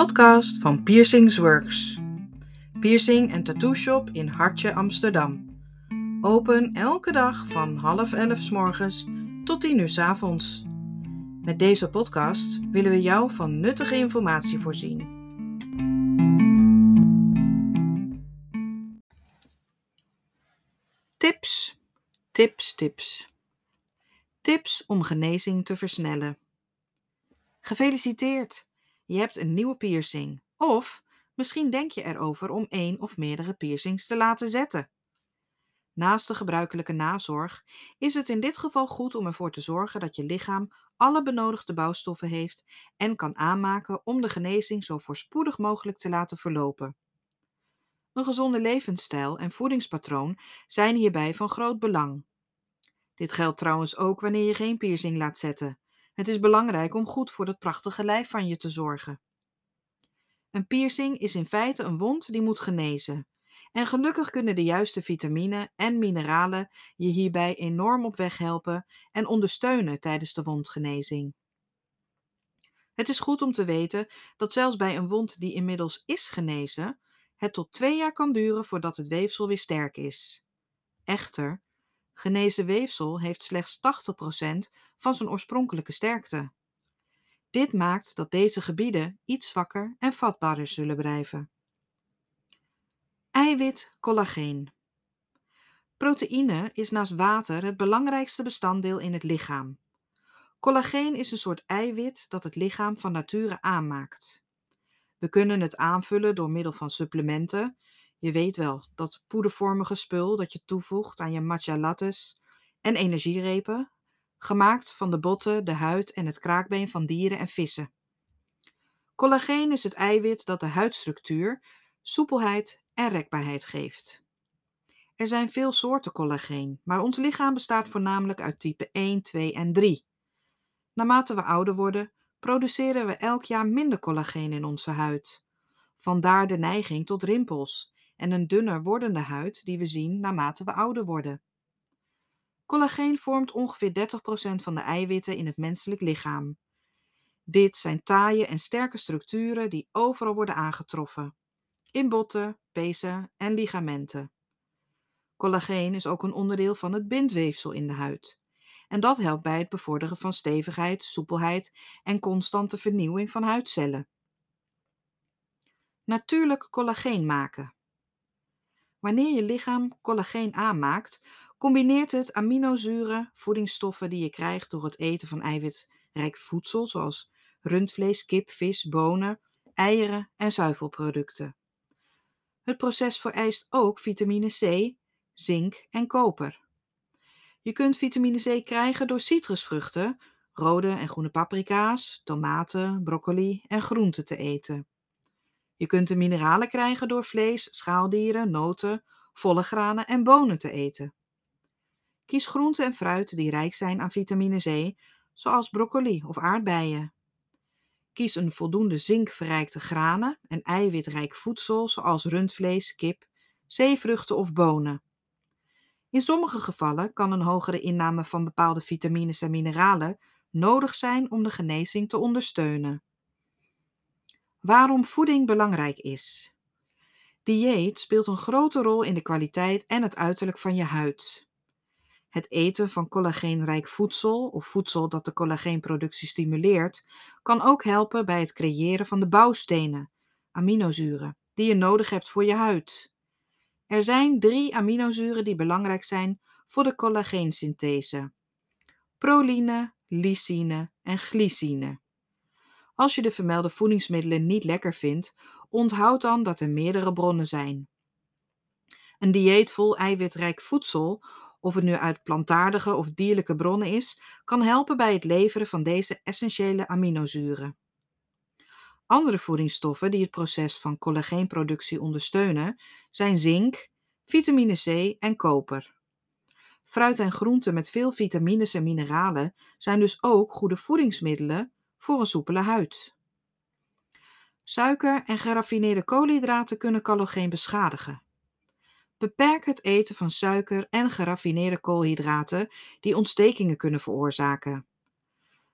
podcast van Piercings Works. Piercing en tattoo shop in Hartje, Amsterdam. Open elke dag van half elf s morgens tot tien uur s avonds. Met deze podcast willen we jou van nuttige informatie voorzien. Tips, tips, tips. Tips om genezing te versnellen. Gefeliciteerd! Je hebt een nieuwe piercing. Of misschien denk je erover om één of meerdere piercings te laten zetten. Naast de gebruikelijke nazorg is het in dit geval goed om ervoor te zorgen dat je lichaam alle benodigde bouwstoffen heeft en kan aanmaken om de genezing zo voorspoedig mogelijk te laten verlopen. Een gezonde levensstijl en voedingspatroon zijn hierbij van groot belang. Dit geldt trouwens ook wanneer je geen piercing laat zetten. Het is belangrijk om goed voor dat prachtige lijf van je te zorgen. Een piercing is in feite een wond die moet genezen. En gelukkig kunnen de juiste vitamine en mineralen je hierbij enorm op weg helpen en ondersteunen tijdens de wondgenezing. Het is goed om te weten dat zelfs bij een wond die inmiddels is genezen, het tot twee jaar kan duren voordat het weefsel weer sterk is. Echter, genezen weefsel heeft slechts 80% van zijn oorspronkelijke sterkte. Dit maakt dat deze gebieden iets zwakker en vatbaarder zullen blijven. Eiwit collageen. Proteïne is naast water het belangrijkste bestanddeel in het lichaam. Collageen is een soort eiwit dat het lichaam van nature aanmaakt. We kunnen het aanvullen door middel van supplementen. Je weet wel, dat poedervormige spul dat je toevoegt aan je matcha lattes en energierepen, gemaakt van de botten, de huid en het kraakbeen van dieren en vissen. Collageen is het eiwit dat de huidstructuur, soepelheid en rekbaarheid geeft. Er zijn veel soorten collageen, maar ons lichaam bestaat voornamelijk uit type 1, 2 en 3. Naarmate we ouder worden, produceren we elk jaar minder collageen in onze huid. Vandaar de neiging tot rimpels en een dunner wordende huid die we zien naarmate we ouder worden. Collageen vormt ongeveer 30% van de eiwitten in het menselijk lichaam. Dit zijn taaie en sterke structuren die overal worden aangetroffen: in botten, pezen en ligamenten. Collageen is ook een onderdeel van het bindweefsel in de huid. En dat helpt bij het bevorderen van stevigheid, soepelheid en constante vernieuwing van huidcellen. Natuurlijk collageen maken. Wanneer je lichaam collageen aanmaakt, combineert het aminozuren, voedingsstoffen die je krijgt door het eten van eiwitrijk voedsel, zoals rundvlees, kip, vis, bonen, eieren en zuivelproducten. Het proces vereist ook vitamine C, zink en koper. Je kunt vitamine C krijgen door citrusvruchten, rode en groene paprika's, tomaten, broccoli en groenten te eten. Je kunt de mineralen krijgen door vlees, schaaldieren, noten, volle granen en bonen te eten. Kies groenten en fruit die rijk zijn aan vitamine C, zoals broccoli of aardbeien. Kies een voldoende zinkverrijkte granen en eiwitrijk voedsel, zoals rundvlees, kip, zeevruchten of bonen. In sommige gevallen kan een hogere inname van bepaalde vitamines en mineralen nodig zijn om de genezing te ondersteunen. Waarom voeding belangrijk is. Dieet speelt een grote rol in de kwaliteit en het uiterlijk van je huid. Het eten van collageenrijk voedsel of voedsel dat de collageenproductie stimuleert, kan ook helpen bij het creëren van de bouwstenen, aminozuren, die je nodig hebt voor je huid. Er zijn drie aminozuren die belangrijk zijn voor de collageensynthese: proline, lysine en glycine. Als je de vermelde voedingsmiddelen niet lekker vindt, onthoud dan dat er meerdere bronnen zijn. Een dieet vol eiwitrijk voedsel of het nu uit plantaardige of dierlijke bronnen is, kan helpen bij het leveren van deze essentiële aminozuren. Andere voedingsstoffen die het proces van collageenproductie ondersteunen zijn zink, vitamine C en koper. Fruit en groenten met veel vitamines en mineralen zijn dus ook goede voedingsmiddelen voor een soepele huid. Suiker en geraffineerde koolhydraten kunnen collageen beschadigen. Beperk het eten van suiker en geraffineerde koolhydraten die ontstekingen kunnen veroorzaken.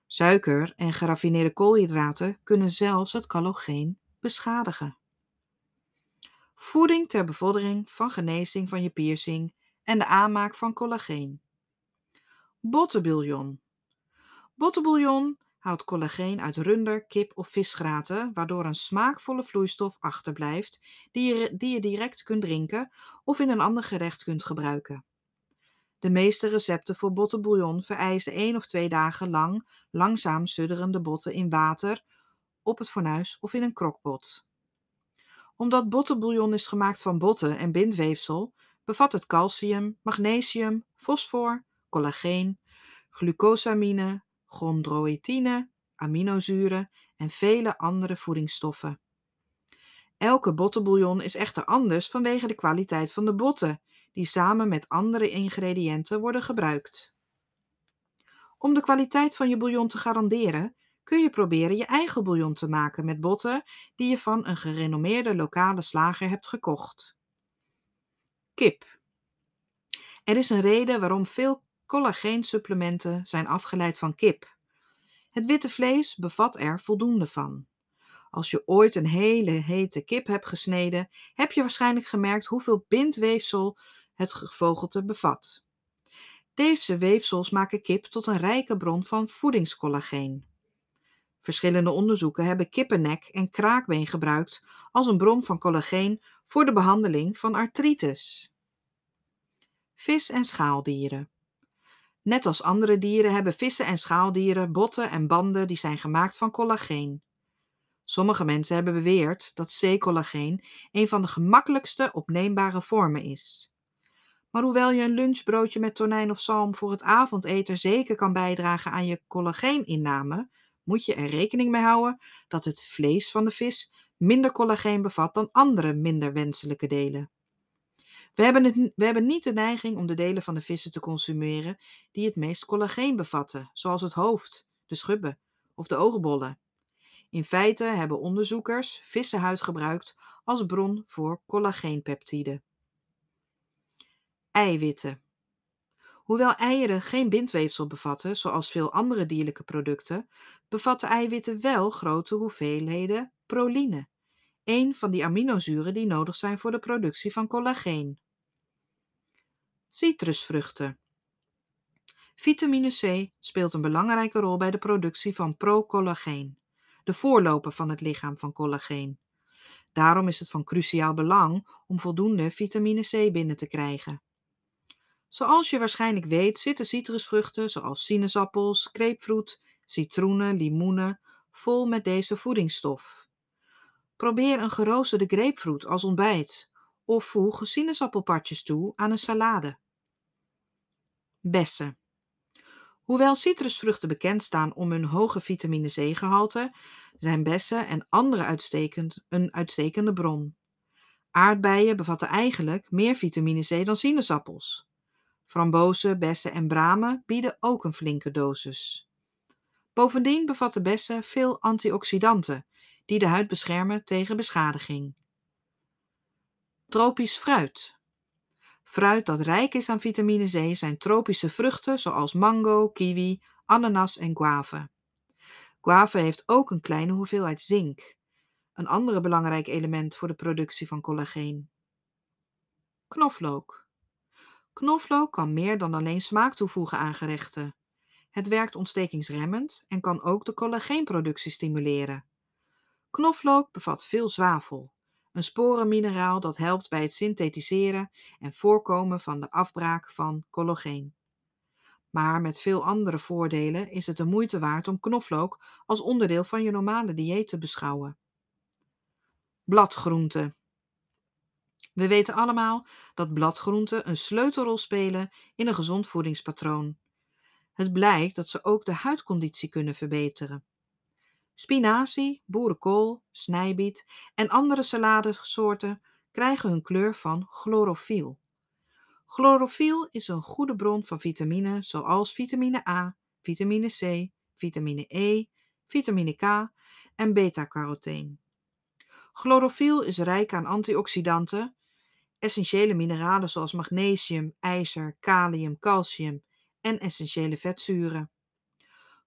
Suiker en geraffineerde koolhydraten kunnen zelfs het collageen beschadigen. Voeding ter bevordering van genezing van je piercing en de aanmaak van collageen. Bottenbouillon. Bottenbouillon haalt collageen uit runder, kip of visgraten, waardoor een smaakvolle vloeistof achterblijft die je, die je direct kunt drinken of in een ander gerecht kunt gebruiken. De meeste recepten voor bottenbouillon vereisen één of twee dagen lang langzaam sudderende botten in water, op het fornuis of in een krokpot. Omdat bottenbouillon is gemaakt van botten en bindweefsel, bevat het calcium, magnesium, fosfor, collageen, glucosamine, chondroïtine, aminozuren en vele andere voedingsstoffen. Elke bottenbouillon is echter anders vanwege de kwaliteit van de botten, die samen met andere ingrediënten worden gebruikt. Om de kwaliteit van je bouillon te garanderen, kun je proberen je eigen bouillon te maken met botten die je van een gerenommeerde lokale slager hebt gekocht. Kip. Er is een reden waarom veel collageensupplementen zijn afgeleid van kip. Het witte vlees bevat er voldoende van. Als je ooit een hele hete kip hebt gesneden, heb je waarschijnlijk gemerkt hoeveel bindweefsel het gevogelte bevat. Deze weefsels maken kip tot een rijke bron van voedingscollageen. Verschillende onderzoeken hebben kippennek en kraakbeen gebruikt als een bron van collageen voor de behandeling van artritis. Vis- en schaaldieren. Net als andere dieren hebben vissen en schaaldieren botten en banden die zijn gemaakt van collageen. Sommige mensen hebben beweerd dat C-collageen een van de gemakkelijkste opneembare vormen is. Maar hoewel je een lunchbroodje met tonijn of zalm voor het avondeten zeker kan bijdragen aan je collagéeninname, moet je er rekening mee houden dat het vlees van de vis minder collageen bevat dan andere minder wenselijke delen. We hebben, het, we hebben niet de neiging om de delen van de vissen te consumeren die het meest collageen bevatten, zoals het hoofd, de schubben of de oogbollen. In feite hebben onderzoekers vissenhuid gebruikt als bron voor collageenpeptiden. Eiwitten. Hoewel eieren geen bindweefsel bevatten, zoals veel andere dierlijke producten, bevatten eiwitten wel grote hoeveelheden proline, een van die aminozuren die nodig zijn voor de productie van collageen. Citrusvruchten. Vitamine C speelt een belangrijke rol bij de productie van procollageen, de voorloper van het lichaam van collageen. Daarom is het van cruciaal belang om voldoende vitamine C binnen te krijgen. Zoals je waarschijnlijk weet zitten citrusvruchten zoals sinaasappels, grapefruit, citroenen, limoenen vol met deze voedingsstof. Probeer een geroosterde grapefruit als ontbijt of voeg sinaasappelpartjes toe aan een salade. Bessen. Hoewel citrusvruchten bekend staan om hun hoge vitamine C-gehalte, zijn bessen en andere uitstekend, een uitstekende bron. Aardbeien bevatten eigenlijk meer vitamine C dan sinaasappels. Frambozen, bessen en bramen bieden ook een flinke dosis. Bovendien bevatten bessen veel antioxidanten die de huid beschermen tegen beschadiging. Tropisch fruit. Fruit dat rijk is aan vitamine C zijn tropische vruchten zoals mango, kiwi, ananas en guave. Guave heeft ook een kleine hoeveelheid zink, een andere belangrijk element voor de productie van collageen. Knoflook. Knoflook kan meer dan alleen smaak toevoegen aan gerechten. Het werkt ontstekingsremmend en kan ook de collageenproductie stimuleren. Knoflook bevat veel zwavel, een sporenmineraal dat helpt bij het synthetiseren en voorkomen van de afbraak van collageen. Maar met veel andere voordelen is het de moeite waard om knoflook als onderdeel van je normale dieet te beschouwen. Bladgroenten. We weten allemaal dat bladgroenten een sleutelrol spelen in een gezond voedingspatroon. Het blijkt dat ze ook de huidconditie kunnen verbeteren. Spinazie, boerenkool, snijbiet en andere saladesoorten krijgen hun kleur van chlorofiel. Chlorofiel is een goede bron van vitamine zoals vitamine A, vitamine C, vitamine E, vitamine K en beta-carotene. Chlorofiel is rijk aan antioxidanten, essentiële mineralen zoals magnesium, ijzer, kalium, calcium en essentiële vetzuren.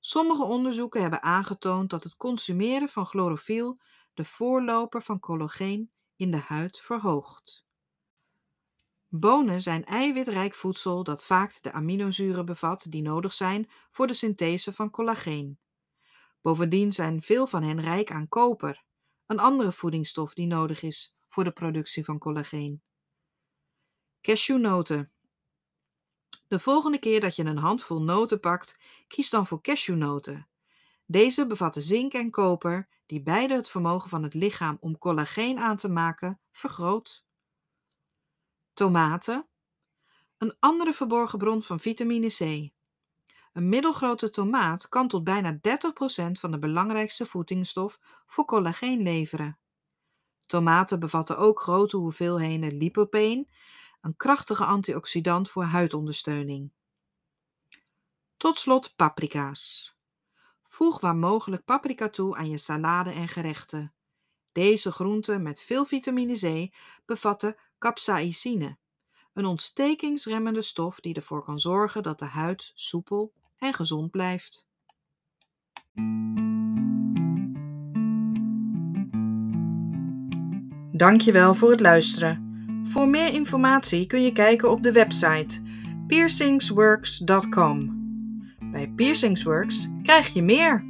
Sommige onderzoeken hebben aangetoond dat het consumeren van chlorofiel de voorloper van collageen in de huid verhoogt. Bonen zijn eiwitrijk voedsel dat vaak de aminozuren bevat die nodig zijn voor de synthese van collageen. Bovendien zijn veel van hen rijk aan koper, een andere voedingsstof die nodig is voor de productie van collageen. Cashewnoten. De volgende keer dat je een handvol noten pakt, kies dan voor cashewnoten. Deze bevatten zink en koper, die beide het vermogen van het lichaam om collageen aan te maken vergroot. Tomaten. Een andere verborgen bron van vitamine C. Een middelgrote tomaat kan tot bijna 30% van de belangrijkste voedingsstof voor collageen leveren. Tomaten bevatten ook grote hoeveelheden lycopene, een krachtige antioxidant voor huidondersteuning. Tot slot paprika's. Voeg waar mogelijk paprika toe aan je salade en gerechten. Deze groenten met veel vitamine C bevatten capsaicine, een ontstekingsremmende stof die ervoor kan zorgen dat de huid soepel en gezond blijft. Dankjewel voor het luisteren. Voor meer informatie kun je kijken op de website piercingsworks.com. Bij Piercingsworks krijg je meer.